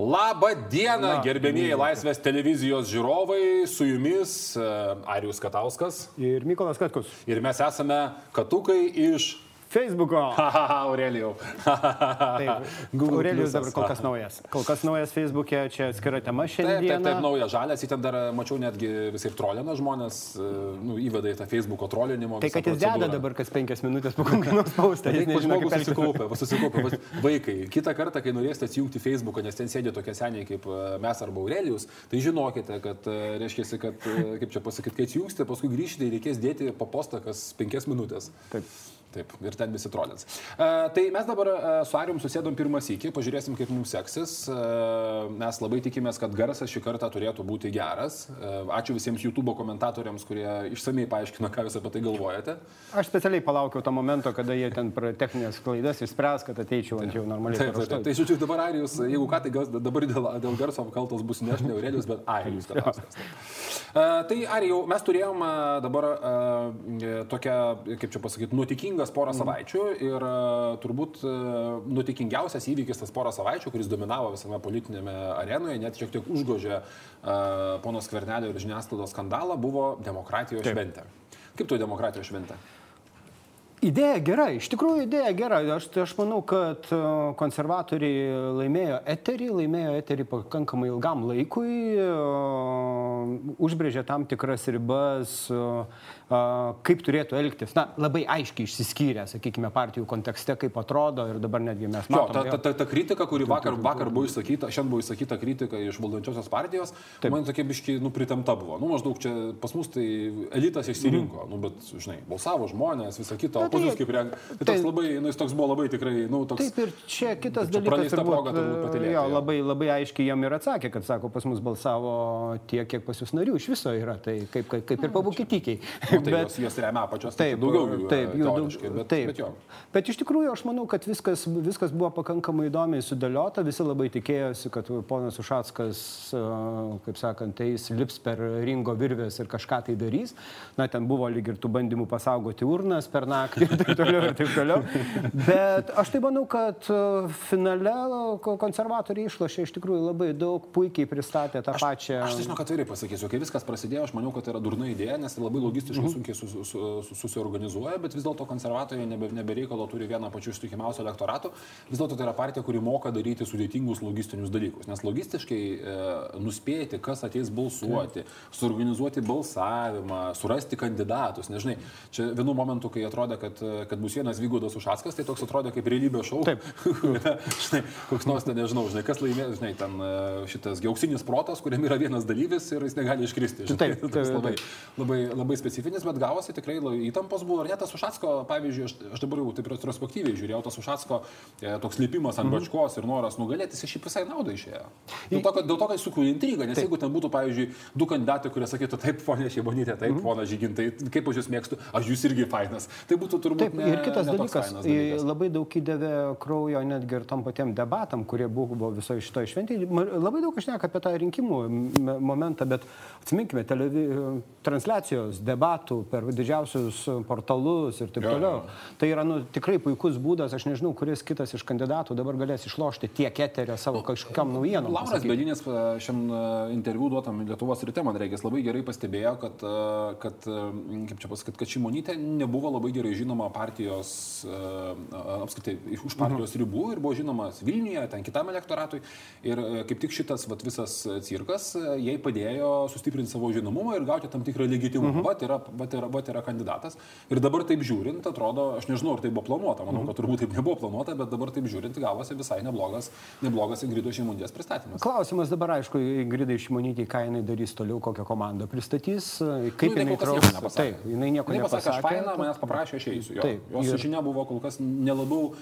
Labą dieną, gerbėmieji Laisvės televizijos žiūrovai, su jumis uh, Arijus Katauskas. Ir Mykolas Katkus. Ir mes esame Katukai iš Facebooko. Aurelijau. Aurelijus dabar kol kas naujas. Kol kas naujas Facebook'e, čia atskira tema šiandien. Taip, taip, taip, naujas žalias, jį ten dar mačiau netgi visai trolina žmonės, nu, įveda į tą Facebook'o trolinimo. Tai kad jis deda dabar kas penkias minutės po kokio nors paustą. Jis nežino, kaip susikaupia, susikaupia. Vaikai, kitą kartą, kai norėsite atsijungti Facebook'ą, nes ten sėdė tokie seniai kaip mes arba Aurelijus, tai žinokite, kad, reiškia, kad, kaip čia pasakyti, kai atsijungsite, paskui grįžti, reikės dėti po postą kas penkias minutės. Taip. Taip, ir ten visi trolins. Uh, tai mes dabar uh, su Arijum susėdom pirmą sykį, pažiūrėsim, kaip mums seksis. Uh, mes labai tikimės, kad garsas šį kartą turėtų būti geras. Uh, ačiū visiems YouTube komentatoriams, kurie išsamei paaiškino, ką jūs apie tai galvojate. Aš specialiai palaukiau to momento, kada jie ten techninės klaidas išspręs, kad ateičiau ant jau normaliai. Taip, taip, taip. Tai žodžiu, dabar Arijus, jeigu ką, tai dabar dėl, dėl garso kaltos bus ne aš, ne Aurelijus, bet Arijus. Uh, tai Arijau, mes turėjom uh, dabar uh, tokią, kaip čia pasakyti, nuotikingą porą savaičių ir turbūt nutikingiausias įvykis tas porą savaičių, kuris dominavo visame politinėme arenoje, net šiek tiek užgožė ponos Kvernelio ir žiniasklaidos skandalą, buvo demokratijos Taip. šventė. Kaip tu demokratijos šventė? Idėja gera, iš tikrųjų idėja gera. Aš, aš manau, kad konservatoriai laimėjo eterį, laimėjo eterį pakankamai ilgam laikui, užbrėžė tam tikras ribas, kaip turėtų elgtis. Na, labai aiškiai išsiskyrė, sakykime, partijų kontekste, kaip atrodo ir dabar netgi mes matome. Jo, ta, ta, ta, ta kritika, kuri vakar, vakar buvo išsakyta, šiandien buvo išsakyta kritika iš valdančiosios partijos, Taip. man tokia biški nupritemta buvo. Nu, maždaug čia pas mus tai elitas išsirinko, mm. nu, bet, žinai, balsavo žmonės, visą kitą, o jūs kaip rengia. Tai toks labai, nu, jis toks buvo labai tikrai, nu, toks. Taip ir čia kitas dalykas. Proga, patilėti, jo, labai, labai aiškiai jam ir atsakė, kad sako, pas mus balsavo tiek, kiek pas jūs narių iš viso yra, tai kaip, kaip, kaip ir pabūkitykiai. Nu, tai bet, jos, jos remia pačios, tai taip, daugiau jų. Taip, jų daug. Bet, taip. Bet, jo. bet iš tikrųjų aš manau, kad viskas, viskas buvo pakankamai įdomiai sudėliota, visi labai tikėjosi, kad ponas Ušackas, kaip sakant, eis lips per ringo virvės ir kažką tai darys. Na, ten buvo lyg ir tų bandymų pasaugoti urnas per naktį ir taip toliau, ir taip toliau. Bet aš tai manau, kad finale konservatoriai išlošė iš tikrųjų labai daug, puikiai pristatė tą aš, pačią. Aš žinau, kad tai pasakysiu, kai viskas prasidėjo, aš maniau, kad tai yra durna idėja, nes tai labai logistiškai. Sunkiai sus, sus, susiorganizuoja, bet vis dėlto konservatoriai nebe, nebereikalo turi vieną pačių ištikimiausių elektoratų. Vis dėlto tai yra partija, kuri moka daryti sudėtingus logistinius dalykus. Nes logistiškai e, nuspėti, kas ateis balsuoti, suorganizuoti balsavimą, surasti kandidatus. Nežinai, čia vienu momentu, kai atrodė, kad, kad bus vienas Vygudas Ušackas, tai toks atrodė kaip realybės šou. Taip. žinai, koks nors, ten, nežinau, žinai, kas laimės, žinai, ten e, šitas gauksinis protas, kuriam yra vienas dalyvis ir jis negali iškristi. Žinai, taip, taip, taip. Labai, labai, labai specifinis, bet gavosi tikrai įtampos buvo. Ir net tas Ušacko, pavyzdžiui, aš, aš dabar jau taip retrospektyviai žiūrėjau, tas Ušacko e, toks lipimas ant mm -hmm. bačkos ir noras nugalėti, jis šiaip visai naudą išėjo. Dėl to, kad, dėl to, kad sukūrė intrigą, nes taip. jeigu ten būtų, pavyzdžiui, du kandidatai, kurie sakytų, taip, ponė Šeibonytė, taip, mm -hmm. pona Žygintai, kaip aš jūs mėgstu, aš jūs irgi fainas. Tai būtų turbūt. Taip, ne, ir kitas dalykas, dalykas, labai daug įdavė kraujo netgi ir tam patiem debatam, kurie buvo visoje šitoje šventėje. Labai daug aš neka apie tą rinkimų momentą, bet atsiminkime, televi... transliacijos debatų per didžiausius portalus ir taip jo, toliau. Jo. Tai yra nu, tikrai puikus būdas, aš nežinau, kuris kitas iš kandidatų dabar galės išlošti tiek eterio savo kažkokiam naujienom. Lauras Bedinės šiam interviu duotam Lietuvos ryte, man reikia, labai gerai pastebėjo, kad, kad kaip čia pasakyti, kad Šimonytė nebuvo labai gerai žinoma partijos, apskritai, už partijos mhm. ribų ir buvo žinomas Vilniuje, ten kitam elektoratui. Ir kaip tik šitas vat, visas cirkas jai padėjo sustiprinti savo žinomumą ir gauti tam tikrą legitimumą. Mhm. Vat yra, vat yra, vat yra kandidatas. Ir dabar taip žiūrint, atrodo, aš nežinau, ar tai buvo planuota, manau, kad turbūt taip nebuvo planuota, bet dabar taip žiūrint, gavosi visai neblogas, neblogas Ingrido Šimonytės pristatymas. Klausimas dabar, aišku, Ingridai Šimonytė, ką jinai darys toliau, kokią komandą pristatys, kaip nu, jinai trauks. Taip, jinai nieko jinai nepasakė. Aš faina, manęs paprašė, aš eisiu. Jo. Taip, jos ir... žinia buvo kol kas nelabiau,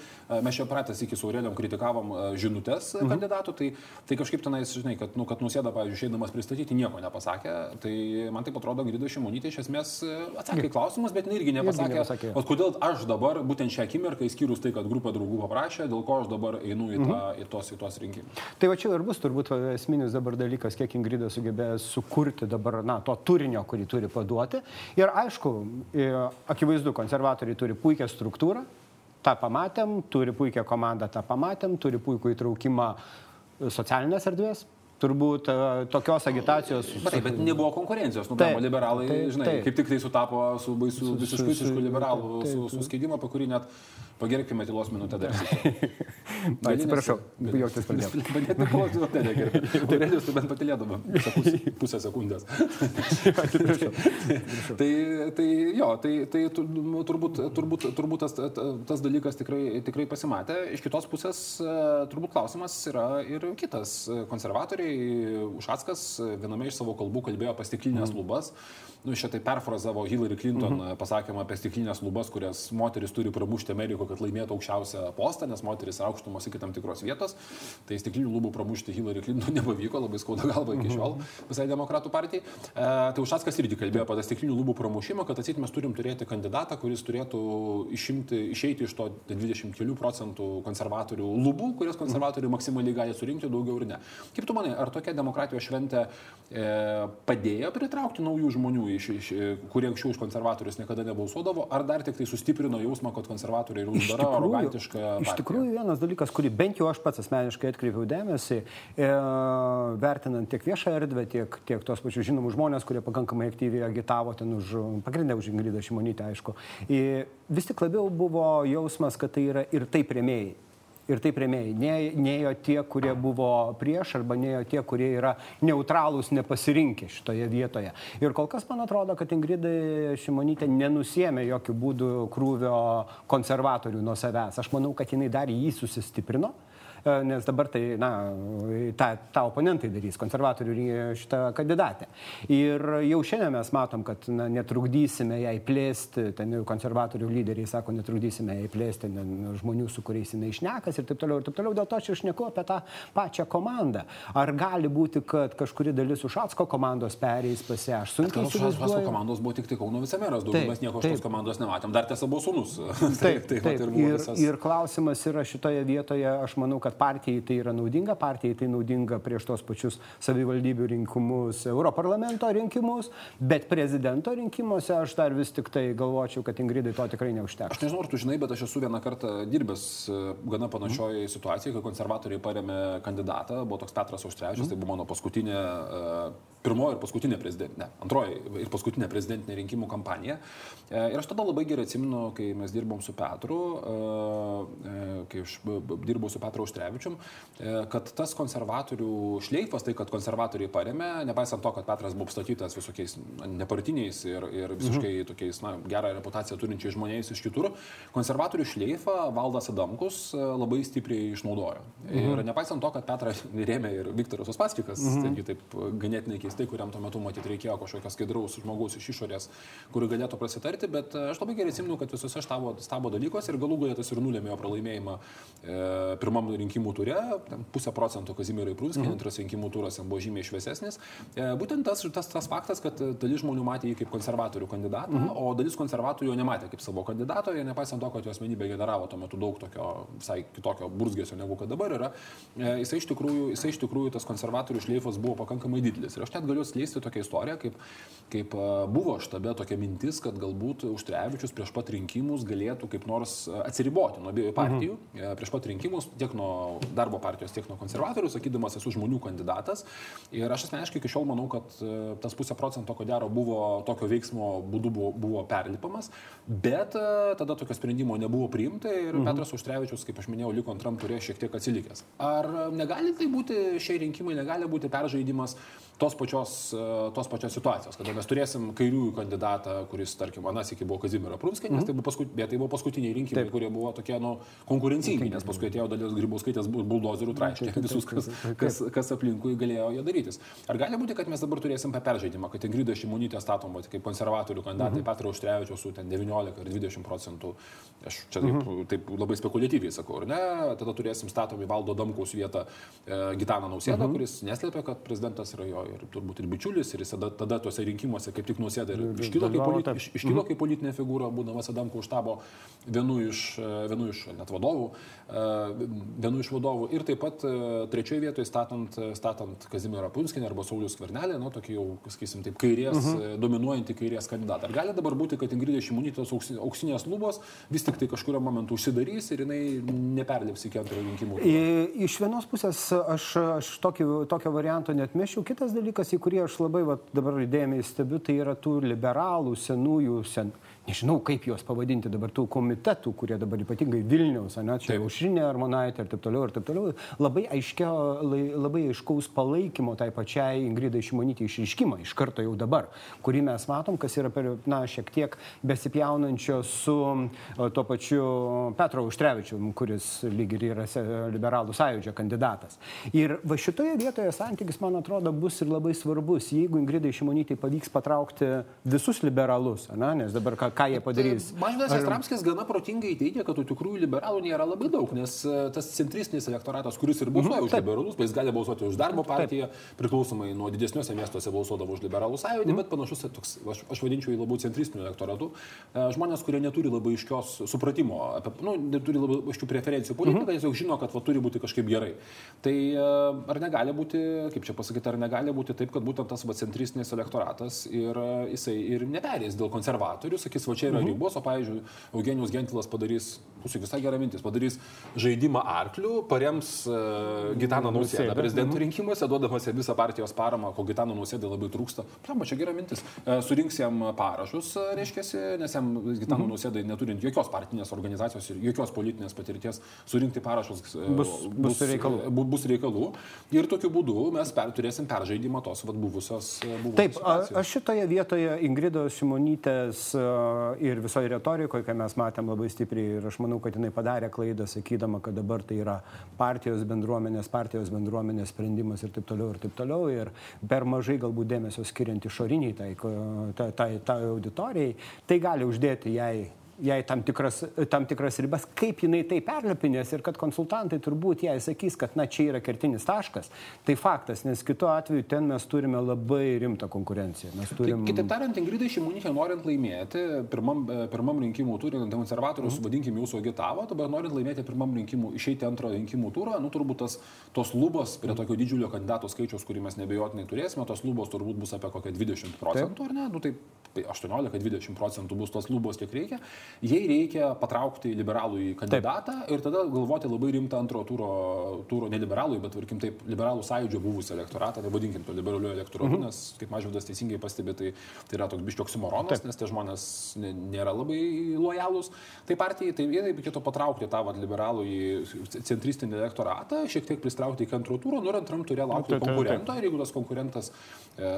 mes čia pratęs iki Saurėliam kritikavom žinutės mhm. kandidatų, tai, tai kažkaip tenais, žinai, kad, nu, kad nusėda, pavyzdžiui, išeidamas pristatyti, nieko nepasakė. Tai man taip atrodo, Ingrida Šimonytė iš esmės atsakė klausimus, bet irgi nepasakė. Irgi nepasakė. O kodėl aš dabar, būtent šią akimirką, įskyrus tai, kad grupė draugų paprašė, dėl ko aš dabar einu į, tą, mhm. į, tos, į tos rinkimus. Tai va čia ir bus turbūt esminis dabar dalykas, kiek Ingrida sugebėjo sukurti dabar, na, to turinio, kurį turi paduoti. Ir aišku, akivaizdu, konservatoriai turi puikią struktūrą, tą pamatėm, turi puikią komandą, tą pamatėm, turi puikų įtraukimą socialinės erdvės, turbūt e, tokios agitacijos. Bet, bet nebuvo konkurencijos, nu, taip, liberalai, taip, žinai, taip. kaip tik tai sutapo su baisiu visiškai visiškai liberalų, su, su skaidimu, apie kurį net Pagerbkime tylos minutę dar. Na, atsiprašau, minutę, negerai. Aurelijus, tu bent patilėdama pusę sekundės. tai, tai jo, tai, tai turbūt, turbūt, turbūt tas, tas dalykas tikrai, tikrai pasimatė. Iš kitos pusės turbūt klausimas yra ir kitas. Konservatoriai, Ušackas viename iš savo kalbų kalbėjo apie stiklinės mm. lubas. Nu, šitai perfrazavo Hillary Clinton mm -hmm. pasakymą apie stiklinės lubas, kurias moteris turi pramušti Amerikoje kad laimėtų aukščiausią postą, nes moteris aukštumos iki tam tikros vietos. Tai stiklinių lubų pramušti Hillary Clinton nepavyko, labai skauda galva iki šiol visai demokratų partijai. E, tai Ušackas irgi kalbėjo apie tą stiklinių lubų pramušimą, kad atsit mes turim turėti kandidatą, kuris turėtų išimti, išeiti iš to 20 kelių procentų konservatorių lubų, kurias konservatoriai maksimaliai gali surinkti daugiau ir ne. Kaip tu manai, ar tokia demokratijos šventė e, padėjo pritraukti naujų žmonių, iš, iš, kurie anksčiau už konservatorius niekada nebalsuodavo, ar dar tik tai sustiprino jausmą, kad konservatoriai yra uždara, arogantiška. Iš tikrųjų, vienas dalykas, kurį bent jau aš pats asmeniškai atkreipiau dėmesį, e, vertinant tiek viešą erdvę, tiek, tiek tos pačius žinomus žmonės, kurie pakankamai aktyviai agitavo ten už, pagrindę už Ingridą Šimonytę, aišku. E, vis tik labiau buvo jausmas, kad tai yra ir taip rėmėjai ir taip rėmėjai. Ne, neėjo tie, kurie buvo prieš, arba neėjo tie, kurie yra neutralūs, nepasirinkę šitoje vietoje. Ir kol kas man atrodo, kad Ingridai Šimonytė nenusėmė jokių būdų krūvio konservatorių nuo savęs. Aš manau, kad jinai dar jį susistiprino. E, nes dabar tai, na, tą, tą oponentai darys, konservatorių šitą kandidatę. Ir jau šiandien mes matom, kad na, netrukdysime jai plėsti, ten konservatorių lyderiai sako, netrukdysime jai plėsti ne, žmonių, su kuriais jinai išnekas ir taip toliau, ir taip toliau. Dėl to aš išneku apie tą pačią komandą. Ar gali būti, kad kažkuri dalis Ušatsko komandos perėjais pas ją? Aš sunkiai įsivaizduoju. Ušatsko komandos buvo tik tai Kauno vicemeras, daugiau mes nieko iš tos komandos nematėm. Dar tiesa buvo sunus. Taip, taip, taip. Ir, ir, visas... ir klausimas yra šitoje vietoje, aš manau, kad partijai tai yra naudinga, partijai tai naudinga prieš tos pačius savivaldybių rinkimus, Europarlamento rinkimus, bet prezidento rinkimuose aš dar vis tik tai galvočiau, kad Ingridai to tikrai neužteks. Aš nežinau, ar tu žinai, bet aš esu vieną kartą dirbęs e, gana panašioje mm. situacijoje, kai konservatoriai paremė kandidatą, buvo toks Petras Auštrevičius, mm. tai buvo mano paskutinė uh, pirmoji ir paskutinė prezidentinė, antroji ir paskutinė prezidentinė rinkimų kampanija. E, ir aš tada labai gerai atsimenu, kai mes dirbom su Petru, e, e, kai aš dirbau su Petru Auštrevičium, kad tas konservatorių šleifas, tai kad konservatoriai paremė, nepaisant to, kad Petras buvo apstatytas visokiais nepartiniais ir, ir visiškai mhm. tokiais na, gerą reputaciją turinčiais žmonėmis iš kitur, konservatorių šleifą Valdas Adamkus labai stipriai išnaudojo. Mhm. Ir nepaisant to, kad Petrą rėmė ir Viktoras Uspaskikas, mhm. taigi taip ganėtinai keistai, kuriam tuo metu matyti reikėjo kažkokio skaidraus žmogaus iš išorės, kuri galėtų prasitarti, bet e, aš labai gerai atsimenu, kad visose štabo, stabo dalykuose ir galų galę tas ir nulėmė pralaimėjimą e, pirmam rinkimų turė, pusę procento Kazimirai Prūskė, mhm. antras rinkimų turas buvo žymiai šviesesnis. E, būtent tas, tas, tas faktas, kad dalis žmonių matė jį kaip konservatorių kandidatą, mhm. o dalis konservatorių jo nematė kaip savo kandidato, ir nepaisant to, kad jo asmenybė generavo tuo metu daug tokio visai kitokio burzgesio negu kad dabar yra, e, jisai iš tikrųjų, jisai iš tikrųjų tas konservatorių šleifas buvo pakankamai didelis. Ir aš net galiu atskleisti tokią istoriją, kaip, kaip buvo štabe tokia mintis, kad galbūt Užtrevičius prieš pat rinkimus galėtų kaip nors atsiriboti nuo abiejų partijų, mhm. prieš pat rinkimus tiek nuo darbo partijos, tiek nuo konservatorių, sakydamas, esu žmonių kandidatas. Ir aš asmeniškai iki šiol manau, kad tas pusę procento, ko gero, buvo tokio veiksmo būdu buvo, buvo perlipamas, bet tada tokio sprendimo nebuvo priimta ir mhm. Petras Užtrevičius, kaip aš minėjau, liko antram turė šiek tiek atsilikęs. Ar negali tai būti šie rinkimai, negali būti peržaidimas tos pačios, e, tos pačios situacijos, kada mes turėsim kairiųjų kandidatą, kuris, tarkim, anas iki buvo Kazimiero Prūmskė, nes mm tai, buvo paskut, bet tai buvo paskutiniai rinkimai, taip. kurie buvo tokie, nu, konkurencingi, nes paskui atėjo dalis grybauskaitės buldozerių traiškė visus, kas, kas, kas aplinkui galėjo ją darytis. Ar gali būti, kad mes dabar turėsim peržaidimą, kad Ingrida Šimonytė statoma kaip konservatorių kandidatai, mm -hmm. Petro Užtrevičiaus su ten 19 ar 20 procentų, aš čia taip, mm -hmm. taip labai spekuliatyviai sakau, ar ne, tada turėsim statomi valdo Damkaus vietą e, Gitaną Nausėdą, mm -hmm. kuris neslėpia, kad prezidentas yra jo ir turbūt ir bičiulis, ir jis tada, tada tuose rinkimuose kaip tik nusėda ir iškilo kaip, politi, iš, iškilo kaip politinė figūra, būdamas Adamko štabo vienu iš, vienu iš net vadovų, vienu iš vadovų. Ir taip pat trečioje vietoje statant, statant Kazimierą Punskinį arba Saulius Kvernelį, nu, tokį jau, sakysim, taip, kairės, uh mhm. -huh. dominuojantį kairės kandidatą. Ar gali dabar būti, kad Ingridė Šimonytės auksinės lubos vis tik tai kažkurio momentu užsidarys ir jinai neperlips iki antrojo rinkimų? Iš vienos pusės aš, aš tokį, tokio varianto net mešiau. Kitas dalykas, į kurį aš labai va, dabar įdėmiai stebiu, tai yra tų liberalų, senųjų, sen, nežinau kaip juos pavadinti dabar tų komitetų, kurie dabar ypatingai Vilniaus, ne, čia Aušrinė Armonaitė ir taip toliau, ir taip toliau, labai, aiškio, labai aiškaus palaikymo tai pačiai Ingridai Šimonytė išriškimą iš karto jau dabar, kurį mes matom, kas yra per, na, šiek tiek besipjaunančio su tuo pačiu Petro Užtrevičiu, kuris lyg ir yra liberalų sąjūdžio kandidatas. Ir va šitoje vietoje santykis, man atrodo, bus ir labai svarbus, jeigu Ingridai Šimonytė pavyks patraukti visus liberalus, ne, nes dabar ką, ką jie padarys. Mažvydas Ar... Jastramskis gana protingai teigia, kad tų tikrųjų liberalų nėra labai daug, nes e, tas centristinis elektoratas, kuris ir balsuoja -hmm. už liberalus, jis gali balsuoti už darbo partiją, priklausomai nuo didesniuose miestuose balsuodavo už liberalų sąjūdį, -hmm. bet panašus toks, aš, aš vadinčiau jį labiau centristiniu elektoratu. E, žmonės, kurie neturi labai iškios supratimo, apie, nu, neturi labai aiškių preferencijų politiką, mm -hmm. tiesiog žino, kad va, turi būti kažkaip gerai. Tai e, ar negali būti, kaip čia pasakyti, ar negali būti taip, kad būtent tas va, centristinis elektoratas ir jisai ir neperės dėl konservatorių, sakys, va čia yra mhm. ribos, o pavyzdžiui, Eugenijus Gentilas padarys, pusė visai gera mintis, padarys žaidimą arklių, parems uh, Gitaną Nausėdą prezidento mhm. rinkimuose, duodamas visą partijos paramą, ko Gitano Nausėdai labai trūksta. Prama, čia gera mintis. Uh, surinks jam parašus, uh, reiškia, nes jam Gitano mhm. Nausėdai neturint jokios partinės organizacijos ir jokios politinės patirties, surinkti parašus uh, bus, bus, bus, reikalų. Bu, bus reikalų. Ir tokiu būdu mes per, turėsim peržaidimą tos vat, buvusios. buvusios Taip, situacijos. aš šitoje vietoje Ingridos Šimonytės ir visoje retorikoje, kai mes matėm labai stipriai ir aš manau, kad jinai padarė klaidą, sakydama, kad dabar tai yra partijos bendruomenės, partijos bendruomenės sprendimas ir taip toliau ir taip toliau. Ir per mažai galbūt dėmesio skiriant išoriniai tai, tai, tai, tai auditorijai, tai gali uždėti jai jai tam tikras, tam tikras ribas, kaip jinai tai perlepinės ir kad konsultantai turbūt jai sakys, kad na čia yra kertinis taškas, tai faktas, nes kitu atveju ten mes turime labai rimtą konkurenciją. Tai turim... Tai, kitaip tariant, Ingridai Šimonytė norint laimėti, pirmam, pirmam rinkimų turint konservatorius, mm. vadinkim, jūsų agitavo, dabar norint laimėti pirmam rinkimų, išeiti antrą rinkimų turą, nu turbūt tas, tos lubos prie tokio didžiulio kandidatų skaičiaus, kurį mes nebejotinai turėsime, tos lubos turbūt bus apie kokią 20 procentų, Taip. ar ne? Nu, tai 18-20 procentų bus tos lubos, kiek reikia jai reikia patraukti liberalų į kandidatą taip. ir tada galvoti labai rimtą antro turo, turo ne liberalų, bet, tarkim, taip, liberalų sąjūdžio buvusią elektoratą, tai vadinkim to liberaliu elektoratu, mhm. nes, kaip Mažvydas teisingai pastebė, tai, tai yra toks biškioks moronas, nes tie žmonės nėra labai lojalūs. Tai partijai, tai vienai reikėtų patraukti tą vat, liberalų į centristinį elektoratą, šiek tiek pristraukti iki antro turo, nu ir antram turė laukti konkurento ir jeigu tas konkurentas, e,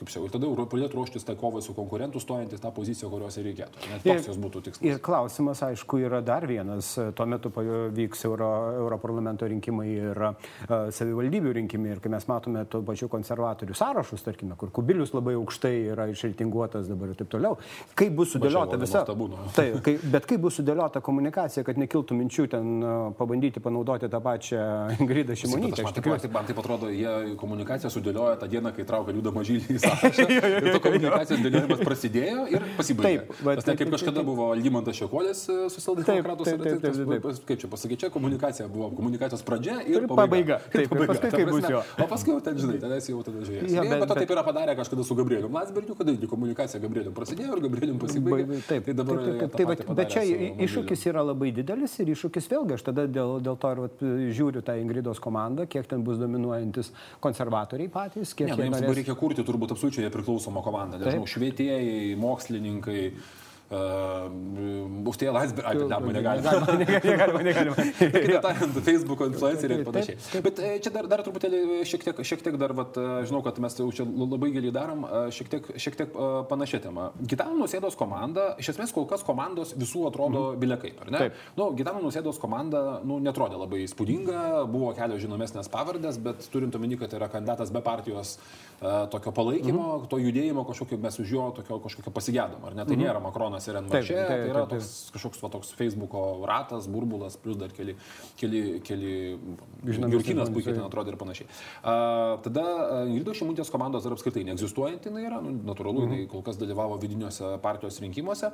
kaip jau, tada pradėtų ruoštis tai kovai su konkurentu, stojant į tą poziciją, kurios ir reikėtų. Net toks jos būtų tikslas. Ir klausimas, aišku, yra dar vienas. Tuo metu vyks Euro, Europarlamento rinkimai ir uh, savivaldybių rinkimai. Ir kai mes matome tų pačių konservatorių sąrašus, tarkime, kur Kubilius labai aukštai yra išreitinguotas dabar ir taip toliau, kaip bus sudėliota visa. Tai, kai, bet kaip bus sudėliota komunikacija, kad nekiltų minčių ten uh, pabandyti panaudoti tą pačią Ingridą Šimonytę. Man, tikiuosi... man taip atrodo, jie komunikaciją sudėlioja tą dieną, kai traukia Liudą Mažylį į sąrašą. ir to komunikacijos dėliojimas prasidėjo ir pasibaigė. Taip, bet, Tas ne kaip kažkada buvo Algymantas Šekolis e, socialdemokratų sąraše. Kaip čia pasakyti, čia komunikacija buvo komunikacijos pradžia ir pabaiga. Taip, pabaiga. paskui kaip bus jo. O paskui jau ten, žinai, ten esi jau tada žiūrėjęs. Ja, bet, bet to taip yra padarę kažkada su Gabrieliu Landsbergiu, kada komunikacija Gabrieliu prasidėjo ir Gabrieliu pasibaigė. Taip, tai dabar taip, taip, taip, bet čia iššūkis yra labai didelis ir iššūkis vėlgi, aš tada dėl, dėl to ir vat, žiūriu tą Ingridos komandą, kiek ten bus dominuojantis konservatoriai patys, kiek... Ne, jiems norės... reikia kurti turbūt absoliučiai nepriklausomą komandą, nežinau, švietėjai, mokslininkai, Uh, už tai Landsbergį, ai, bet darbo negalima. Negalima, negalima. Kitaip tariant, Facebook influenceriai ir panašiai. Bet čia dar, dar truputėlį šiek tiek, šiek tiek dar, vat, žinau, kad mes jau čia labai giliai darom, šiek tiek, šiek tiek panašia tema. Gitano Nusėdos komanda, iš esmės kol kas komandos visų atrodo mm. biliekai, ar ne? Taip. Nu, Gitano Nusėdos komanda, nu, netrodė labai įspūdinga, buvo kelios žinomesnės pavardės, bet turint omeny, kad yra kandidatas be partijos uh, tokio palaikymo, mm. to judėjimo kažkokio mes už jo tokio kažkokio pasigėdom, ar ne? Tai mm. nėra Makronas Šimonimas ir NVČ. Tai yra toks, kažkoks va, toks Facebook'o ratas, burbulas, plus dar keli, keli, keli Jurkinas puikiai ten atrodo ir panašiai. A, tada Ingrido Šimutės komandos dar apskritai neegzistuojanti jinai yra, nu, natūralu, jinai mhm. kol kas dalyvavo vidiniuose partijos rinkimuose.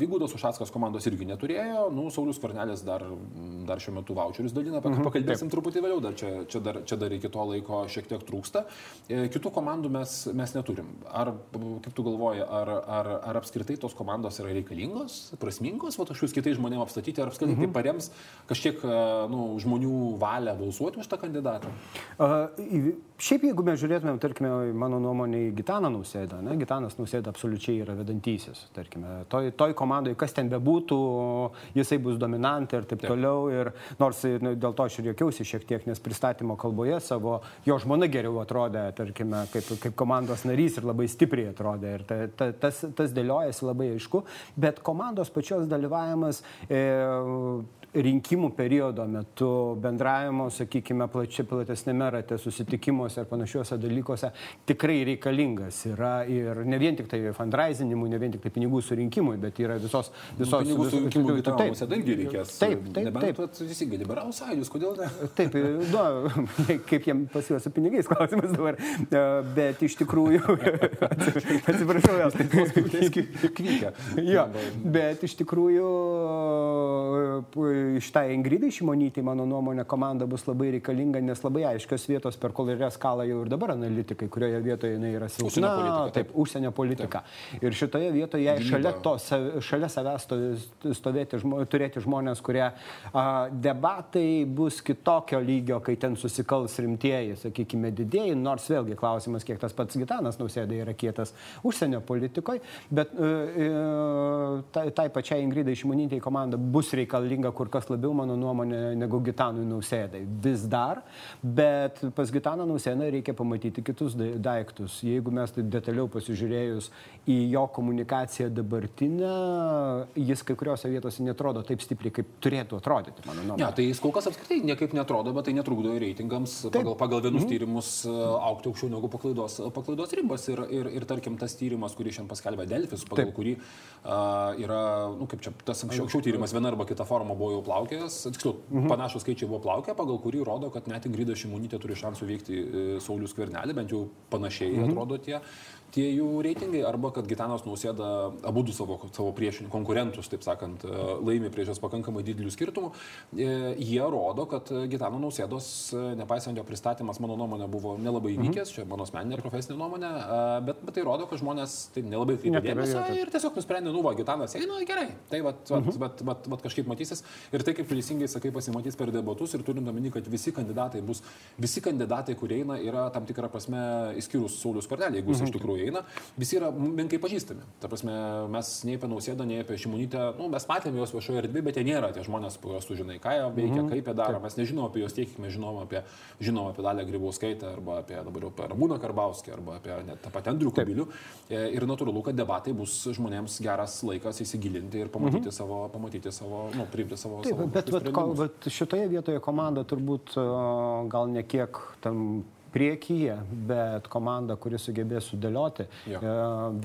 Vygūdos Ušackas komandos irgi neturėjo, nu, Saulis Kornelis dar, dar šiuo metu voucherius dalina, mhm. pakalbėsim Taip. truputį vėliau, dar čia, čia, dar, čia dar iki to laiko šiek tiek trūksta. E, kitų komandų mes, mes neturim. Ar, kaip tu galvoji, ar, ar, ar apskritai tos komandos yra reikalingos, prasmingos, o kažkokius kitais žmonėms apstatyti, ar apskritai mhm. tai parems kažkiek nu, žmonių valią balsuoti už tą kandidatą? Uh, šiaip jeigu mes žiūrėtumėm, tarkime, mano nuomonė į Gitaną Nausėdą, ne, Gitanas Nausėda absoliučiai yra vedantysis, tarkime, toj, toj komandai, kas ten bebūtų, jisai bus dominantė ir taip, taip. toliau. Ir nors nu, dėl to aš ir jokiausi šiek tiek, nes pristatymo kalboje savo, jo žmona geriau atrodė, tarkime, kaip, kaip komandos narys ir labai stipriai atrodė. Ir ta, ta, tas, tas dėliojasi labai aišku, bet komandos pačios dalyvavimas e, rinkimų periodo metu, bendravimo, sakykime, plačia, platesnėme rate, susitikimuose ar panašiuose dalykuose tikrai reikalingas yra ir ne vien tik tai fundraisinimui, ne vien tik tai pinigų surinkimui, bet yra visos... visos pinigų surinkimui taip, taip, taip, irgi reikės. Taip, taip. Nebent taip. visi liberalų sąjūdis, kodėl ne? Taip, nu, kaip jiem pasijuos su pinigais klausimas dabar, bet iš tikrųjų, atsiprašau, taip kvykia. Jo, bet iš tikrųjų šitai Ingridai Šimonytė, mano nuomonė, komanda bus labai reikalinga, nes labai aiškios vietos, per kol yra skalą jau ir dabar analitikai, kurioje vietoje jinai yra silpna. Užsienio politika. Taip, užsienio politika. Taip. Ir šitoje vietoje jai šalia, to, šalia savęs stovėti, turėti žmonės, kurie a, debatai bus kitokio lygio, kai ten susikals rimtieji, sakykime, didėjai, nors vėlgi klausimas, kiek tas pats Gitanas nausėdai yra kietas užsienio politikoje, bet e, e, tai, tai pačiai Ingridai Šimonytė komanda bus reikalinga kur kas labiau, mano nuomonė, negu Gitanui Nausėdai. Vis dar, bet pas Gitaną Nausėdą reikia pamatyti kitus daiktus. Jeigu mes taip detaliau pasižiūrėjus į jo komunikaciją dabartinę, jis kai kuriuose vietose netrodo taip stipriai, kaip turėtų atrodyti, mano nuomonė. Ne, ja, tai jis kol kas apskritai niekaip netrodo, bet tai netrukdo reitingams taip. pagal, pagal vienus mm tyrimus e, aukti aukščiau negu paklaidos, paklaidos ribos. Ir, ir, ir tarkim, tas tyrimas, kurį šiandien paskelbė Delfis, pagal taip. kurį uh, yra, na nu, kaip čia, tas anksčiau tyrimas viena arba kita forma buvo jau plaukęs, tiksliau, mhm. panašus skaičiai buvo plaukę, pagal kurį rodo, kad net Ingrida Šimonytė turi šansų veikti e, Saulius Kvernelį, bent jau panašiai mhm. atrodo tie tie jų reitingai, arba kad Gitanas nausėda abu du savo, savo priešinių konkurentus, taip sakant, e, laimi prieš jas pakankamai didelių skirtumų, e, jie rodo, kad Gitano nausėdos, nepaisant jo pristatymas, mano nuomonė, buvo nelabai mhm. vykęs, mhm. čia mano asmeninė ir profesinė nuomonė, bet, bet tai rodo, kad žmonės tai nelabai kreipia dėmesio ir tiesiog nusprendė, nu, va, Gitanas eina, gerai, tai va, va, mhm. va, va, va, kažkaip matysis ir tai, kaip teisingai sakai, pasimatys per debatus ir turint omeny, kad visi kandidatai bus, visi kandidatai, kurie eina, yra tam tikrą prasme, išskyrus Saulius Kortelį, jeigu jis mhm. iš tikrųjų eina, visi yra menkai pažįstami. Ta prasme, mes nei apie Nausėdą, nei apie Šimonytę, nu, mes matėme juos viešoje erdvėje, bet jie nėra tie žmonės, kuriuos tu žinai, ką jie veikia, -hmm. kaip jie daro. Mes nežinom apie juos tiek, kiek mes žinom apie, žinom apie Dalę Grybauskaitę, arba apie dabar jau Ramūną Karbauskį, arba apie net tą patį Andrių Kubilių. E, ir natūralu, kad debatai bus žmonėms geras laikas įsigilinti ir pamatyti -hmm. savo, pamatyti savo, nu, priimti savo. Taip, savo bet, bet, bet šitoje vietoje komanda turbūt gal ne kiek tam priekyje, bet komanda, kuri sugebės sudėlioti jo. E,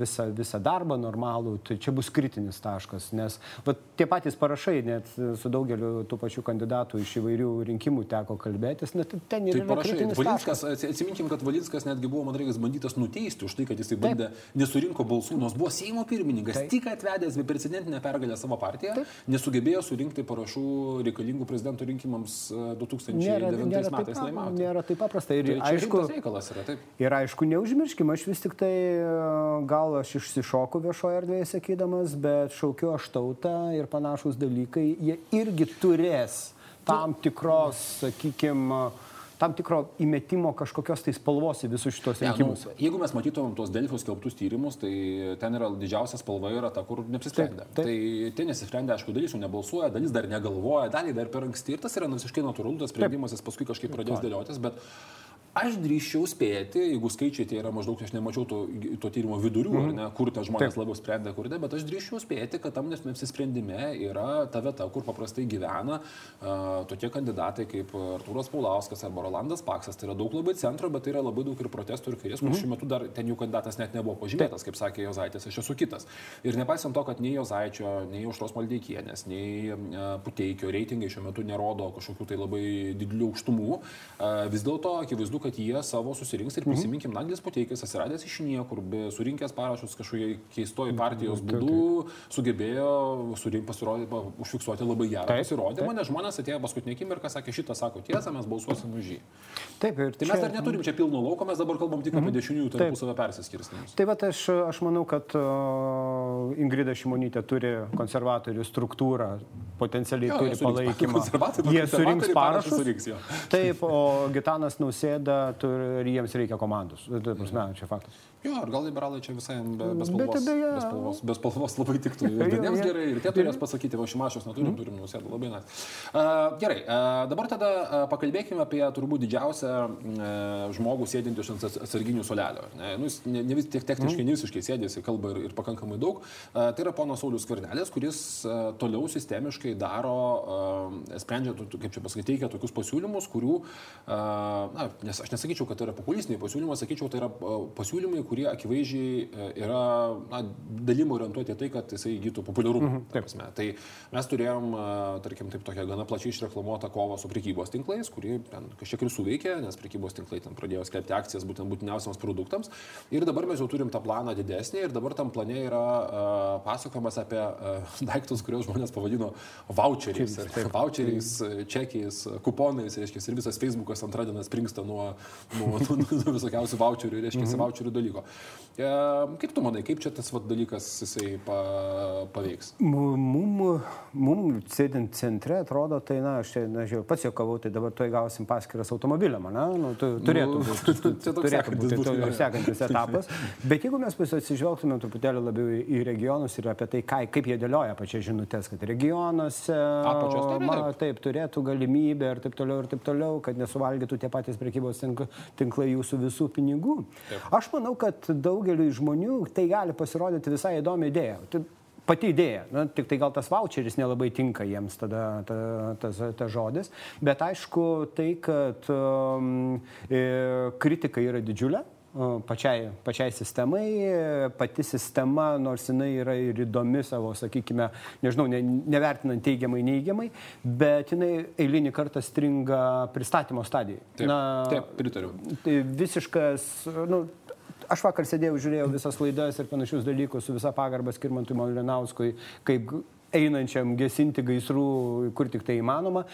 visą, visą darbą normalų, tai čia bus kritinis taškas, nes va, tie patys parašai, net su daugeliu tų pačių kandidatų iš įvairių rinkimų teko kalbėtis, net ten ir tai kritinis Valinskas. Atsiminkim, kad Valinskas netgi buvo, man reikia, bandytas nuteisti už tai, kad jisai bandė, nesurinko balsų, nors buvo Seimo pirmininkas, Taip. tik atvedęs beprecedentinę pergalę savo partiją, Taip. nesugebėjo surinkti parašų reikalingų prezidento rinkimams 2009 e, nėra, nėra metais laimėti. Nėra taip paprasta. Ir, tai aišku, yra taip. Ir aišku, neužmirškime, aš vis tik tai gal aš išsišoku viešoje erdvėje sakydamas, bet šaukiu aš tautą ir panašus dalykai, jie irgi turės tam tikros, sakykime, tam tikro įmetimo kažkokios tai spalvos į visus šitos rinkimus. Ja, nu, jeigu mes matytumėm tos Delfos skelbtus tyrimus, tai ten yra didžiausia spalva yra ta, kur taip. Tai ten nesisprendė, aišku, dalis jų nebalsuoja, dalis dar negalvoja, dalį dar per anksti ir tas yra visiškai natūralu, tas sprendimas jis paskui kažkaip pradės dėliotis, bet Aš drįščiau spėti, jeigu skaičiai tai yra maždaug, aš nemačiau to, to tyrimo vidurių, mm. ne, kur ta žmonės Taip. labiau sprendė, kur ne, bet aš drįščiau spėti, kad tam nesprendime yra ta vieta, kur paprastai gyvena uh, tokie kandidatai kaip Artūras Paulauskas arba Rolandas Paksas. Tai yra daug labai centro, bet tai yra labai daug ir protestų ir kairės, kur mm. šiuo metu dar ten jų kandidatas net nebuvo pažymėtas, kaip sakė Jozaitis, aš esu kitas. Ir nepaisant to, kad nei Jozaičio, nei Užtros Maldeikienės, nei uh, Puteikio reitingai šiuo metu nerodo kažkokių tai labai didelių aukštumų, uh, vis dėlto akivaizdu, kad jie savo susirinks ir mhm. prisiminkim, -hmm. Naglis Puteikis atsiradęs iš niekur, be surinkęs parašus kažkokiai keistoji partijos mhm. būdu, sugebėjo surink, užfiksuoti labai gerą taip, pasirodymą, taip. nes žmonės atėjo paskutinį akimirką, sakė, šitą sako tiesą, mes balsuosim už jį. Taip, ir tai čia... mes dar neturim čia pilno lauko, mes dabar kalbam tik -hmm. apie mhm. dešiniųjų tarpusavio persiskirstimus. Tai va, aš, aš manau, kad uh, Ingrida Šimonytė turi konservatorių struktūrą, potencialiai jo, turi palaikymą. Jie surinks parašus. Surinks, taip, o Gitanas Nausėda ir jiems reikia komandos. Tai prasme, čia faktas. Jo, ir gal liberalai čia visai be, be spalvos, be spalvos, be spalvos labai tiktų. Ir vieniems gerai, ir tie turės pasakyti, o šimašios neturim, turim nusėdą labai net. Uh, gerai, uh, dabar tada uh, pakalbėkime apie turbūt didžiausią uh, žmogų sėdintį iš atsarginių solelio. Ne, nu, jis ne, ne vis tiek techniškai, mm. visiškai sėdėsi, kalba ir, ir pakankamai daug. Uh, tai yra ponas Saulis Kvarnelis, kuris uh, toliau sistemiškai daro, uh, sprendžia, kaip čia pasakyti, teikia tokius pasiūlymus, kurių, uh, na, nes aš nesakyčiau, kad tai yra populistiniai pasiūlymai, sakyčiau, tai yra pasiūlymai, kurie akivaizdžiai e, yra na, dalim orientuoti tai, kad jisai įgytų populiarumą. Mhm, taip. Prasme. Tai mes turėjom, e, tarkim, taip tokią gana plačiai išreklamuotą kovą su prekybos tinklais, kuri ten kažkiek ir suveikė, nes prekybos tinklai ten pradėjo skelbti akcijas būtent būtiniausiams produktams. Ir dabar mes jau turim tą planą didesnį ir dabar tam plane yra uh, pasakojimas apie uh, daiktus, kuriuos žmonės pavadino voucheriais, Taip, voucheriais, čekiais, kuponais, reiškia, ir visas Facebookas antradienį springsta nuo, nuo, nuo, nuo visokiausių voucherių, reiškia, mhm. voucherių dalykų dalyko. E, kaip tu manai, kaip čia tas vat, dalykas jisai pa, paveiks? Mum, mum sėdint centre atrodo, tai na, aš čia, na, žiūrėjau, pats juokavau, tai dabar tuoj gausim paskiras automobiliam, na, nu, tu, turėtų nu, būti, turėtų būti to, sekantis etapas. Bet jeigu mes pasižvelgtume truputėlį labiau į, regionus ir apie tai, ką, kaip jie dėlioja pačias žinutės, kad regionuose Apačios, taip, ma, taip turėtų galimybę ir taip toliau ir taip toliau, kad nesuvalgytų tie patys prekybos tinklai jūsų visų pinigų. Taip. Aš manau, kad daugeliu žmonių tai gali pasirodyti visai įdomi idėja. Tai pati idėja, na, tik tai gal tas voucheris nelabai tinka jiems tada ta, tas, tas žodis, bet aišku tai, kad um, e, kritika yra didžiulė, pačiai, pačiai sistemai. Pati sistema, nors jinai yra ir įdomi savo, sakykime, nežinau, ne, nevertinant teigiamai, neigiamai, bet jinai eilinį kartą stringa pristatymo stadijai. Taip, Na, taip pritariu. Tai visiškas, nu, aš vakar sėdėjau, žiūrėjau visas laidas ir panašius dalykus su visa pagarba Skirmantui Malinauskui, kaip einančiam gesinti gaisrų, kur tik tai įmanoma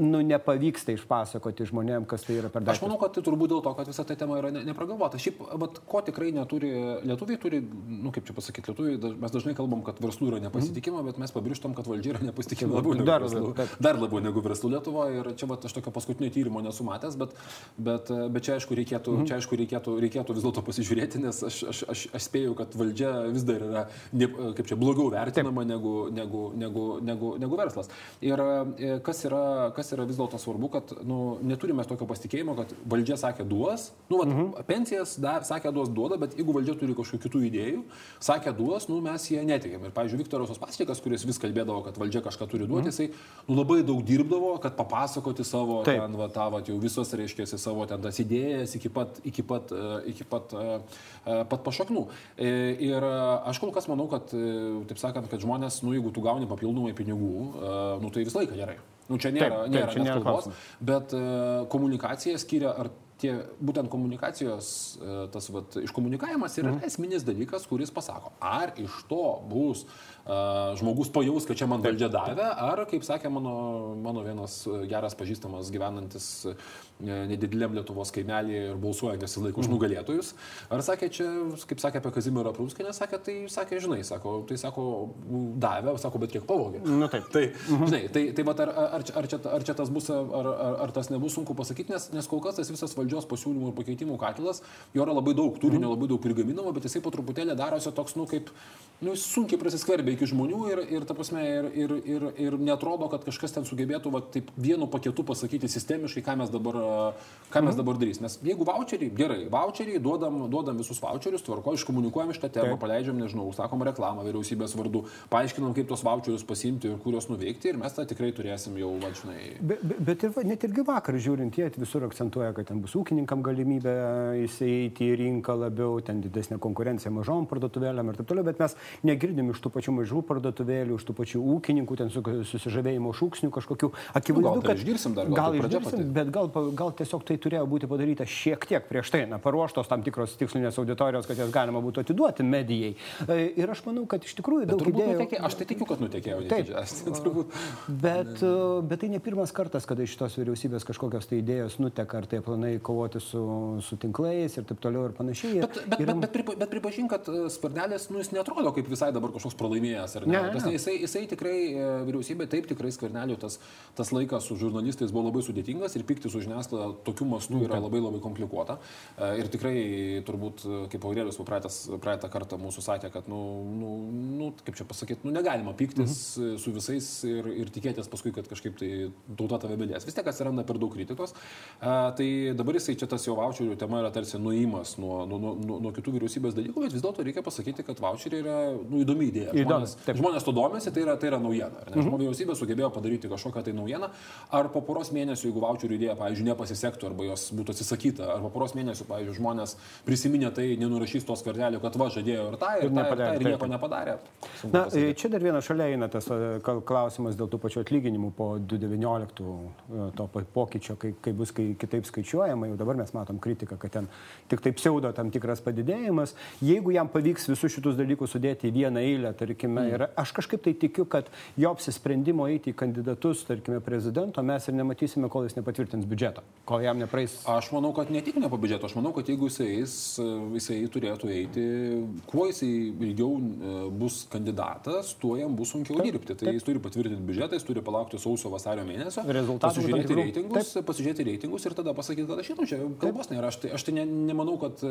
nu, nepavyksta išpasakoti žmonėm, kas tai yra per daug. Aš manau, kad tai turbūt dėl to, kad visa ta tema yra ne, nepragalvota. Šiaip, bet ko tikrai neturi, lietuviai turi, nu kaip čia pasakyti, lietuviai, mes dažnai kalbam, kad verslų yra nepasitikima, bet mes pabrėžtam, kad valdžia yra nepasitikima labiau negu dar, verslų. Kad... Dar labiau negu verslų Lietuvoje. Ir čia, va, aš tokio paskutinio tyrimo nesu matęs, bet, bet, bet čia, aišku, reikėtų, mm. čia, aišku, reikėtų, reikėtų vis dėlto pasižiūrėti, nes aš, aš, aš, aš spėju, kad valdžia vis dar yra, ne, kaip čia, blogiau vertinama negu, negu, negu, negu, negu verslas. Ir e, kas yra, kas yra vis dėlto svarbu, kad nu, neturime tokio pasitikėjimo, kad valdžia sakė duos, nu, vat, mhm. pensijas dar, sakė duos duoda, bet jeigu valdžia turi kažkokių kitų idėjų, sakė duos, nu, mes jie netikėm. Ir, pavyzdžiui, Viktoras Ospastikas, kuris vis kalbėdavo, kad valdžia kažką turi duoti, mhm. jisai nu, labai daug dirbdavo, kad papasakoti savo, Taip. ten, va, tą, va, jau visos, reiškia, savo ten tas idėjas iki pat, iki pat, e, iki pat, uh, pat pašaknų. Ir aš kol kas manau, kad, taip sakant, kad žmonės, nu, jeigu tu gauni papildomai pinigų, nu, tai visą laiką gerai. Nu, čia nėra, taip, taip, nėra, čia nėra kalbos, bet uh, komunikacija skiria, ar tie būtent komunikacijos, uh, tas vat, iškomunikavimas yra mm. esminis dalykas, kuris pasako, ar iš to bus žmogus pajaus, kad čia man valdžia davė, ar, kaip sakė mano, mano vienas geras pažįstamas gyvenantis nedideliam Lietuvos kaimelėje ir balsuojantis laiku už mhm. nugalėtojus. Ar sakė čia, kaip sakė apie Kazimierą Prūskinę, sakė, tai sakė, žinai, sako, tai sako, davė, sako, bet kiek pavogė. Na nu, taip. Tai, mhm. žinai, tai, tai bet ar, ar, ar, čia, ar, čia, tas bus, ar, ar, ar tas nebus sunku pasakyti, nes, nes kol kas tas visas valdžios pasiūlymų ir pakeitimų katilas, jo yra labai daug turinio, mhm. labai daug prigaminama, bet jisai po truputėlį darosi toks, nu, kaip, nu, sunkiai prasiskverbia iki žmonių ir, ir ta prasme, ir, ir, ir, ir netrodo, kad kažkas ten sugebėtų, va, taip vienu paketu pasakyti sistemiškai, ką mes dabar, ką mes mhm. dabar darysime. Nes jeigu voucheriai, gerai, voucheriai, duodam, duodam visus voucherius, tvarko, iškomunikuojam šitą temą, Taip. paleidžiam, nežinau, sakom reklamą vyriausybės vardu, paaiškinam, kaip tos voucherius pasimti ir kur juos nuveikti ir mes tą tikrai turėsim jau, važinai. Bet, bet ir, net irgi vakar žiūrint, jie visur akcentuoja, kad ten bus ūkininkam galimybė įsieiti į rinką labiau, ten didesnė konkurencija mažom parduotuvėlėm ir taip toliau, bet mes negirdim iš tų pačių mažų parduotuvėlių, iš tų pačių ūkininkų, ten su, susižavėjimo šūksnių kažkokių akivaizdu, gal, kad išgirsim dar. Gal, gal išgirsim, bet gal, gal tiesiog tai turėjo būti padaryta šiek tiek prieš tai, na, paruoštos tam tikros tikslinės auditorijos, kad jas galima būtų atiduoti medijai. E, ir aš manau, kad iš tikrųjų daug idėjų... Nutekė, aš tai tikiu, kad nutekėjo. Taip, turbūt. Bet, e, bet tai ne pirmas kartas, kada iš tos vyriausybės kažkokios tai idėjos nuteka, ar tai planai kovoti su, su tinklais ir taip toliau ir panašiai. Bet, bet, ir... bet, bet, bet pripažink, kad e, Sparnelis, nu, jis netrodo kaip visai dabar kažkoks pralaimėjęs. Ne? Ne, ne. Jisai, jisai tikrai, vyriausybė, taip tikrai Skvernelio tas, tas laikas su žurnalistais buvo labai sudėtingas ir pykti su žiniasklaida tokiu mastu yra labai labai komplikuota. Ir tikrai turbūt, kaip Aurelius praeitą kartą mūsų sakė, kad, nu, nu, nu kaip čia pasakyti, nu, negalima pyktis mhm. su visais ir, ir tikėtis paskui, kad kažkaip tai tauta tave mylės. Vis tiek atsiranda per daug kritikos. Tai dabar jisai čia tas jo voucherių tema yra tarsi nuimas nuo, nuo, nuo, nuo kitų vyriausybės dalykų, bet vis dėlto reikia pasakyti, kad voucheriai yra nu, įdomi idėja. Žmonės, žmonės to domisi, tai yra, tai yra naujiena. Mhm. Mm vyriausybė sugebėjo padaryti kažkokią tai naujieną, ar po poros mėnesių, jeigu voucherių idėja, pavyzdžiui, nepasisektų arba jos būtų atsisakyta, ar po poros mėnesių, pavyzdžiui, žmonės prisiminė tai, nenurašys tos kvartelio, kad va žadėjo ir tą, ir, ir, tą, ir, tą, ir nieko nepadarė. Na, pasakyti. čia dar vienas šalia eina tas klausimas dėl tų pačių atlyginimų po 2019 to pokyčio, kai, kai bus kai kitaip skaičiuojama, jau dabar mes matom kritiką, kad ten tik taip pseudo tam tikras padidėjimas. Jeigu jam pavyks visus šitus dalykus sudėti į vieną eilę, tarkime, mm. ir aš kažkaip tai tikiu, kad jo apsisprendimo eiti į kandidatus, tarkime, prezidento mes ir nematysime, kol jis nepatvirtins biudžeto, kol jam nepraeis. Aš manau, kad ne tik ne po biudžeto, aš manau, kad jeigu jisai, eis, jisai turėtų eiti, kuo jisai ilgiau e, bus kandidatas, tuo jam bus sunkiau taip, dirbti. Tai taip. jis turi patvirtinti biudžetą, jis turi palaukti sausio vasario mėnesio, pasižiūrėti reitingus, taip. pasižiūrėti reitingus ir tada pasakyti, kad aš žinau, čia kalbos nėra. Aš tai, aš tai ne, nemanau, kad,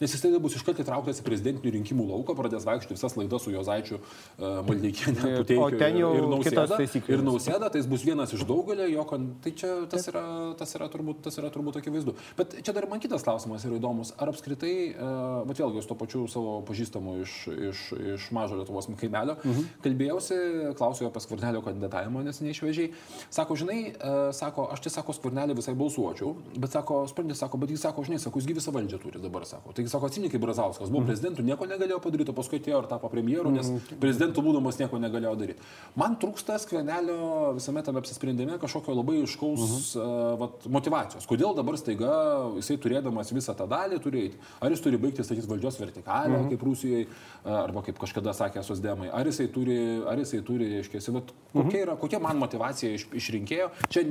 nes jis tada bus iškart įtrauktas į prezidentinių rinkimų lauką, pradės vaikščioti visas laidas su Jozaičiu uh, Maldeikienė, Puteikiu ir Nausėda. Ir Nausėda, tai jis bus vienas iš daugelio, jo, tai čia tas yra, tas yra, turbūt, tas yra turbūt akivaizdu. Bet čia dar man kitas klausimas yra įdomus. Ar apskritai, uh, bet vėlgi, su to pačiu savo pažįstamu iš, iš, iš mažo Lietuvos kaimelio, mhm. kalbėjausi, klausiau apie skvernelio kandidatavimo, nes neišvežiai. Sako, žinai, uh, sako, aš tai sako, skvernelį visai balsuočiau, bet sako, sprendė, sako, bet jis sako, žinai, sako, jis visą valdžią turi dabar, sako. Taigi, sako, atsimink, kaip Brazauskas buvo mhm. prezidentu, nieko negalėjo padaryti, paskui atėjo ir tapo premjeru, nes mhm. prezidentu būdamas nieko negalėjo daryti. Man trūksta skvernelio visame tame apsisprendime kažkokio labai iškaus mhm. uh, vat, motivacijos. Kodėl dabar staiga jisai turėdamas visą tą dalį turi eiti? Ar jis turi baigti statyti valdžios vertikalę, mhm. kaip Rusijoje, arba kaip kažkada sakė Sosdemai, ar jisai turi, ar jisai turi, aiškiai, kokia, yra, kokia man motivacija iš, iš rinkėjo. Čia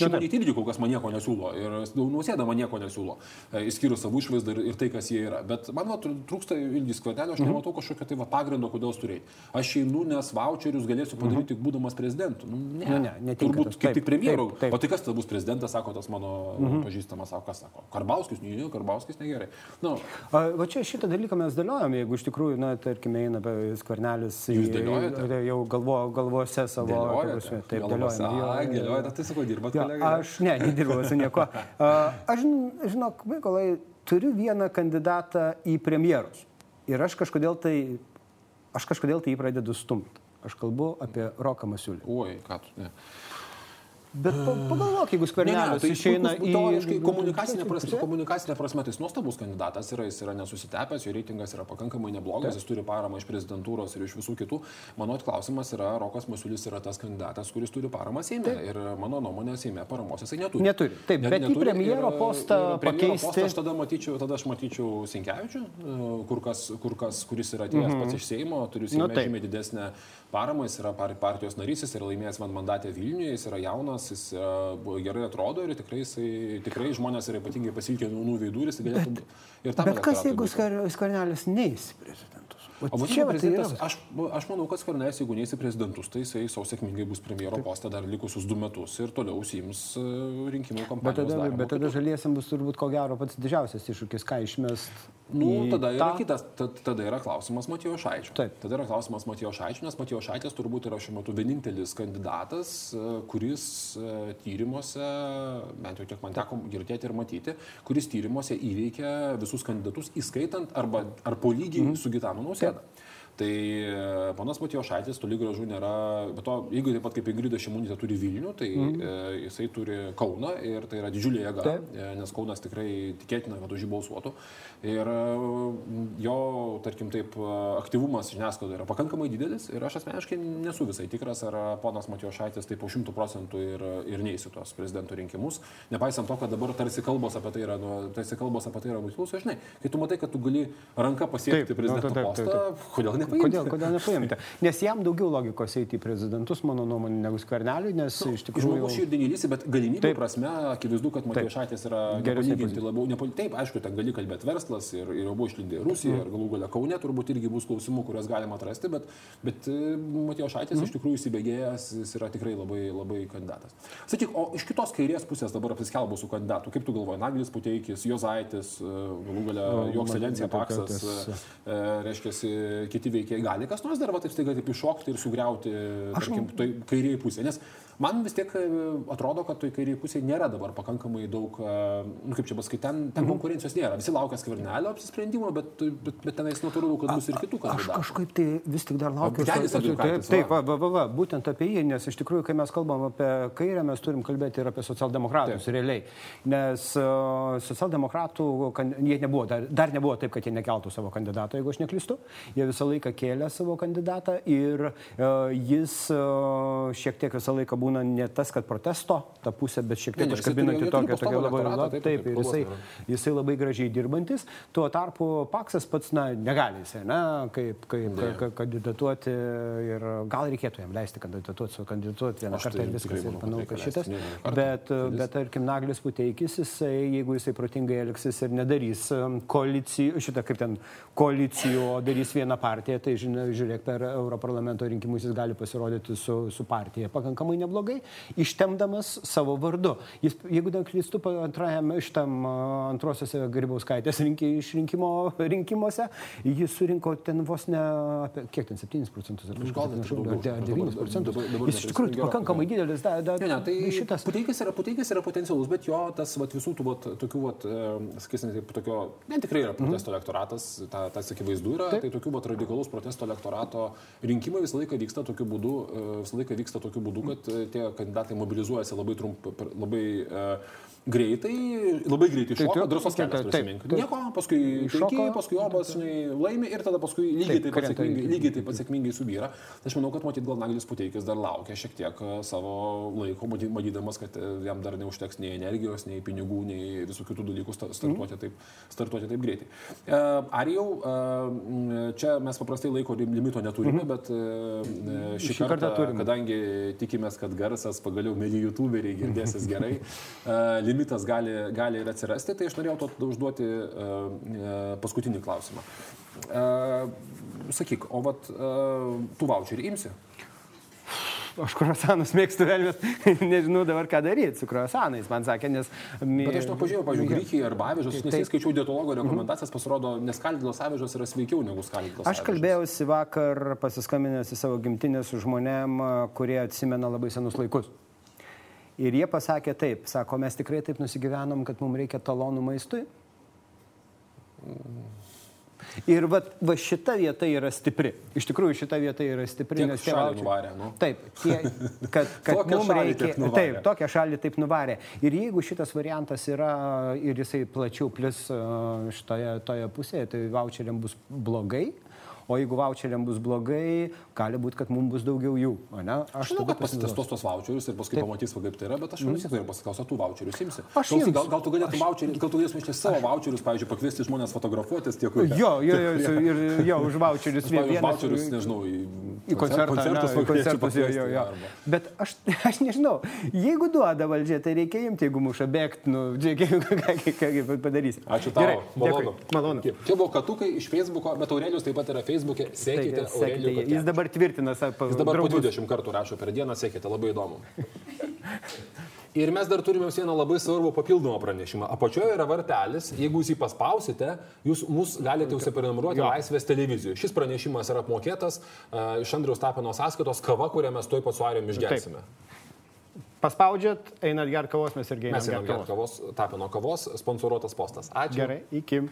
šimonytė irgi kol kas man nieko nesiūlo ir nausėda man nieko nesiūlo, e, išskyrus savo išvaizdą ir, ir tai, kas jie yra. Bet man va, trūksta ilgis skvartelio, aš mhm. nematau kažkokio tai va, pagrindo, kodėl turi. Aš einu, nes voucherius galėsiu padaryti tik mhm. būdamas prezidentu. Nu, ne, ne, ne, ne turbūt kaip tik premjeru. Taip, taip. O tai kas tada bus prezidentas, sako tas mano mhm. pažįstamas, sako, kas sako. Karbauskis, ne, Karbauskis negerai. Nu. A, va čia šitą dalyką mes dėliojame, jeigu iš tikrųjų, na, tarkime, eina skvarnelis. Jūs dėliojate? Jau galvo, galvose savo. Dėliojate? Taip, dėliojame. Dėliojate, tai sakau, dirbat kolega. Aš, ne, nedirbau su nieko. Aš, žinok, Mykolai, turiu vieną kandidatą į premjerus. Ir aš kažkodėl tai, aš kažkodėl tai jį pradedu stumti. Aš kalbu apie Roką Masiulį. Oi, ką tu. Ne. Bet pagalvok, jeigu skvernelis ne, ne, tai išeina į... Teoriškai komunikacinė prasme, komunikacinė prasme tai jis nuostabus kandidatas yra, jis yra nesusitepęs, jo reitingas yra pakankamai neblogas, Taip. jis turi paramą iš prezidentūros ir iš visų kitų. Mano klausimas yra, Rokas Masiulis yra tas kandidatas, kuris turi paramą Seime. Taip. Ir mano nuomonė Seime paramos jisai neturi. Neturi. Taip, Net, bet neturi, į premjero postą pakeisti. Postą aš tada matyčiau, tada aš matyčiau Sinkevičių, e, kur kas, kur kas, kuris yra atėjęs -hmm. pats iš Seimo, turi Seime nu, žymiai didesnę paramą, jis yra partijos narys, jis yra laimėjęs man mandatę Vilniuje, jis yra jaunas, jis yra, gerai atrodo ir tikrai, jisai, tikrai žmonės yra ypatingai pasilgę jaunų veidų ir jis galėtų... Bet, ir bet kas, jeigu būti. skvernelis neįs prezidentus? O čia va, tai yra... aš, aš manau, kad Skvernelis, jeigu neįsi prezidentus, tai jisai savo sėkmingai bus premjero postą dar likusius du metus ir toliau užsiims e, rinkimų kampaniją. Bet tada, bet tada žaliesiam bus turbūt ko gero pats didžiausias iššūkis, ką išmest. Nu, tada yra tą... kitas, tada yra klausimas Matijo Šaičio. Taip. Tada yra klausimas Matijo Šaičio, nes Matijo Šaitis turbūt yra šiuo metu vienintelis kandidatas, e, kuris e, tyrimuose, bent jau kiek man teko girdėti ir matyti, kuris tyrimuose įveikia visus kandidatus, įskaitant arba ar po lygiai mm. su Gitanu Nausėda. Tai e, panas Matijošaitis toli gražu nėra, bet to, jeigu taip pat kaip Ingrida Šimunitė turi Vilnių, tai mm. e, jisai turi Kauną ir tai yra didžiulė jėga, Taip. e, nes Kaunas tikrai tikėtina, kad už jį balsuotų. Ir e, jo, tarkim, taip, aktyvumas žiniasklaidoje yra pakankamai didelis ir aš asmeniškai nesu visai tikras, ar ponas Matijošaitis taip po šimtų procentų ir, ir neįsi tos prezidento rinkimus, nepaisant to, kad dabar tarsi kalbos apie tai yra, nu, tarsi kalbos apie tai yra nutilusios, žinai, kai tu matai, kad tu gali ranką pasiekti taip, prezidento nu, taip, postą, taip, taip. kodėl ne? Nepaimti. Kodėl, kodėl nepaimti? Nes jam daugiau logikos eiti į prezidentus, mano nuomonė, negu skverneliui, nes nu, iš tikrųjų... Žmogus širdį neįsi, bet galimybė taip, prasme, akivaizdu, kad Matijošaitis yra geresnis labiau. Nepo, taip, aišku, ten gali kalbėti verslas ir, ir jau buvo išlindė Rusija, mm. ir galų galia Kaune turbūt irgi bus klausimų, kuriuos galima atrasti, bet, bet e, Matijošaitis mm. iš tikrųjų įsibėgėjęs, jis yra tikrai labai, labai kandidatas. Sakyk, o iš kitos kairės pusės dabar apsiskelbusių kandidatų, kaip tu galvoji, Naglis Puteikis, Jozaitis, e, galų galia jo ekscelencija Paksas, e, reiškia, kiti veikėjai gali kas nors dar va taip staiga taip iššokti ir sugriauti, aš tarkim, toj kairiai pusė. Nes man vis tiek e, atrodo, kad toj kairiai pusė nėra dabar pakankamai daug, e, nu kaip čia pasakyti, ten, ten mhm. konkurencijos nėra. Visi laukia skvernelio apsisprendimo, bet, bet, bet tenais natūralu, kad bus ir kitų kandidatų. Aš kažkaip tai vis tik dar laukiu. Taip, taip, va, va, va, va, būtent apie jį, nes iš tikrųjų, kai mes kalbam apie kairę, mes turim kalbėti ir apie socialdemokratus taip. realiai. Nes uh, socialdemokratų, jie nebuvo, dar, dar nebuvo taip, kad jie nekeltų savo kandidato, jeigu aš neklystu. Jie visą laiką kėlė savo kandidatą ir uh, jis uh, šiek tiek visą laiką būna ne tas, kad protesto ta pusė, bet šiek tiek užkabinanti tokia, tokia labai labai. Taip, ir jisai, jisai labai gražiai dirbantis. Tuo tarpu Paksas pats, na, negali jisai, na, kaip, kaip ka, kandidatuoti ir gal reikėtų jam leisti kandidatuoti, kandidatuoti vieną kartą tai ir viskas. Ir manau, kad šitas. Bet, bet tarkim, Naglis Puteikis, jisai, jeigu jisai protingai elgsis ir nedarys um, koalicijų, šitą kaip ten koalicijų, o darys vieną partiją, tai žinai, žiūrėk, per Europarlamento rinkimus jis gali pasirodyti su, su partija pakankamai neblogai, ištemdamas savo vardu. Jis, jeigu neklystu, antrajame šitam antrosiose Grybauskaitės išrinkimo rinkimuose, jis surinko ten vos ne apie, kiek ten, 7 procentus ar kažką, 9 procentus. Jis iš tikrųjų pakankamai didelis. Da, da, ne, ne, tai šitas. Puteikis yra, puteikis yra potencialus, bet jo tas vat, visų tų vat, tokių, vat, sakysim, taip, tokio, ne tikrai yra protesto mm elektoratas, ta, tas akivaizdu yra, taip. tai tokių vat, radikalus protesto elektorato rinkimai visą laiką vyksta tokiu būdu, visą laiką vyksta tokiu būdu, kad tie kandidatai mobilizuojasi labai trumpai, labai uh, greitai, labai greitai šoka, tai, drąsos kelias prisimink. Nieko, paskui šoka, paskui obas laimi ir tada paskui lygiai taip, taip, sėkmingai, lygiai taip pat sėkmingai subyra. Aš manau, kad matyt, gal Naglis Puteikis dar laukia šiek tiek e, savo laiko, matydamas, kad e, jam dar neužteks nei energijos, nei pinigų, nei visų kitų dalykų startuoti mhm. taip, startuoti taip greitai. E, ar jau čia mes paprastai laiko limito neturime, mhm. bet šį, šį kartą, kartą kadangi tikimės, kad garsas pagaliau mėly youtuberiai girdėsis gerai, limitas gali, gali ir atsirasti, tai aš norėjau to užduoti uh, paskutinį klausimą. Uh, sakyk, o vat tu voucherį imsi? aš kruasanus mėgstu velnės, nežinau dabar ką daryti su kruasanais, man sakė, nes... Bet aš to pažiūrėjau, pažiūrėjau, Grikija arba avižos, nes jis skaičiau dietologo rekomendacijas, pasirodo, neskaldytos avižos yra sveikiau negu skaldytos. Aš kalbėjausi vakar pasiskambinęs į savo gimtinę su žmonėm, kurie atsimena labai senus laikus. Ir jie pasakė taip, sako, mes tikrai taip nusigyvenom, kad mums reikia talonų maistui. Ir va, va šita vieta yra stipri. Iš tikrųjų šita vieta yra stipri, Tiek nes tie vaučiai. Nuvarė, nu? Taip, tie, kad, kad mums reikia. Taip, tokią šalį taip nuvarė. Ir jeigu šitas variantas yra ir jisai plačiau plis šitoje toje pusėje, tai vaučiariam bus blogai o jeigu voucheriam bus blogai, gali būti, kad mums bus daugiau jų. Ne? Aš žinau, kad pasitestuos tos voucherius ir paskui pamatys, kaip tai yra, bet aš vis tiek noriu pasiklausyti, tų voucherius imsi. Aš gal, gal, gal tu galėtum voucherį, gal tu galėtum iš savo voucherius, pavyzdžiui, pakviesti žmonės fotografuotis tiek. Jo, jo, jo, ir jo, už voucherius vienas. Voucherius, nežinau, į, į koncertą, koncertus, ne, koncertus jo, jo, jo. Bet aš, aš nežinau, jeigu duoda valdžia, tai reikia imti, jeigu muša bėgti, nu, ką padarysi. Ačiū tau. Gerai, malonu. malonu. Čia buvo katukai iš Facebook'o, bet Aurelijus taip pat yra Facebook'o. Facebook'e, sekite Taigi, sekite. Jis dabar tvirtina savo Jis dabar po draugus. 20 kartų rašo per dieną, sekite, labai įdomu. Ir mes dar turime vieną labai svarbų papildomą pranešimą. Apačioje yra vartelis, jeigu jūs jį paspausite, jūs mus galite užsiprenumeruoti. Laisvės televizijoje. Šis pranešimas yra apmokėtas uh, iš Andriaus Tapino sąskaitos kava, kurią mes tuoj pat su Arijom išgersime. Paspaudžiat, einat ger kavos, mes irgi einam Mes ger einam gerti kavos. kavos, Tapino kavos, sponsorotas postas. Ačiū. Gerai, iki.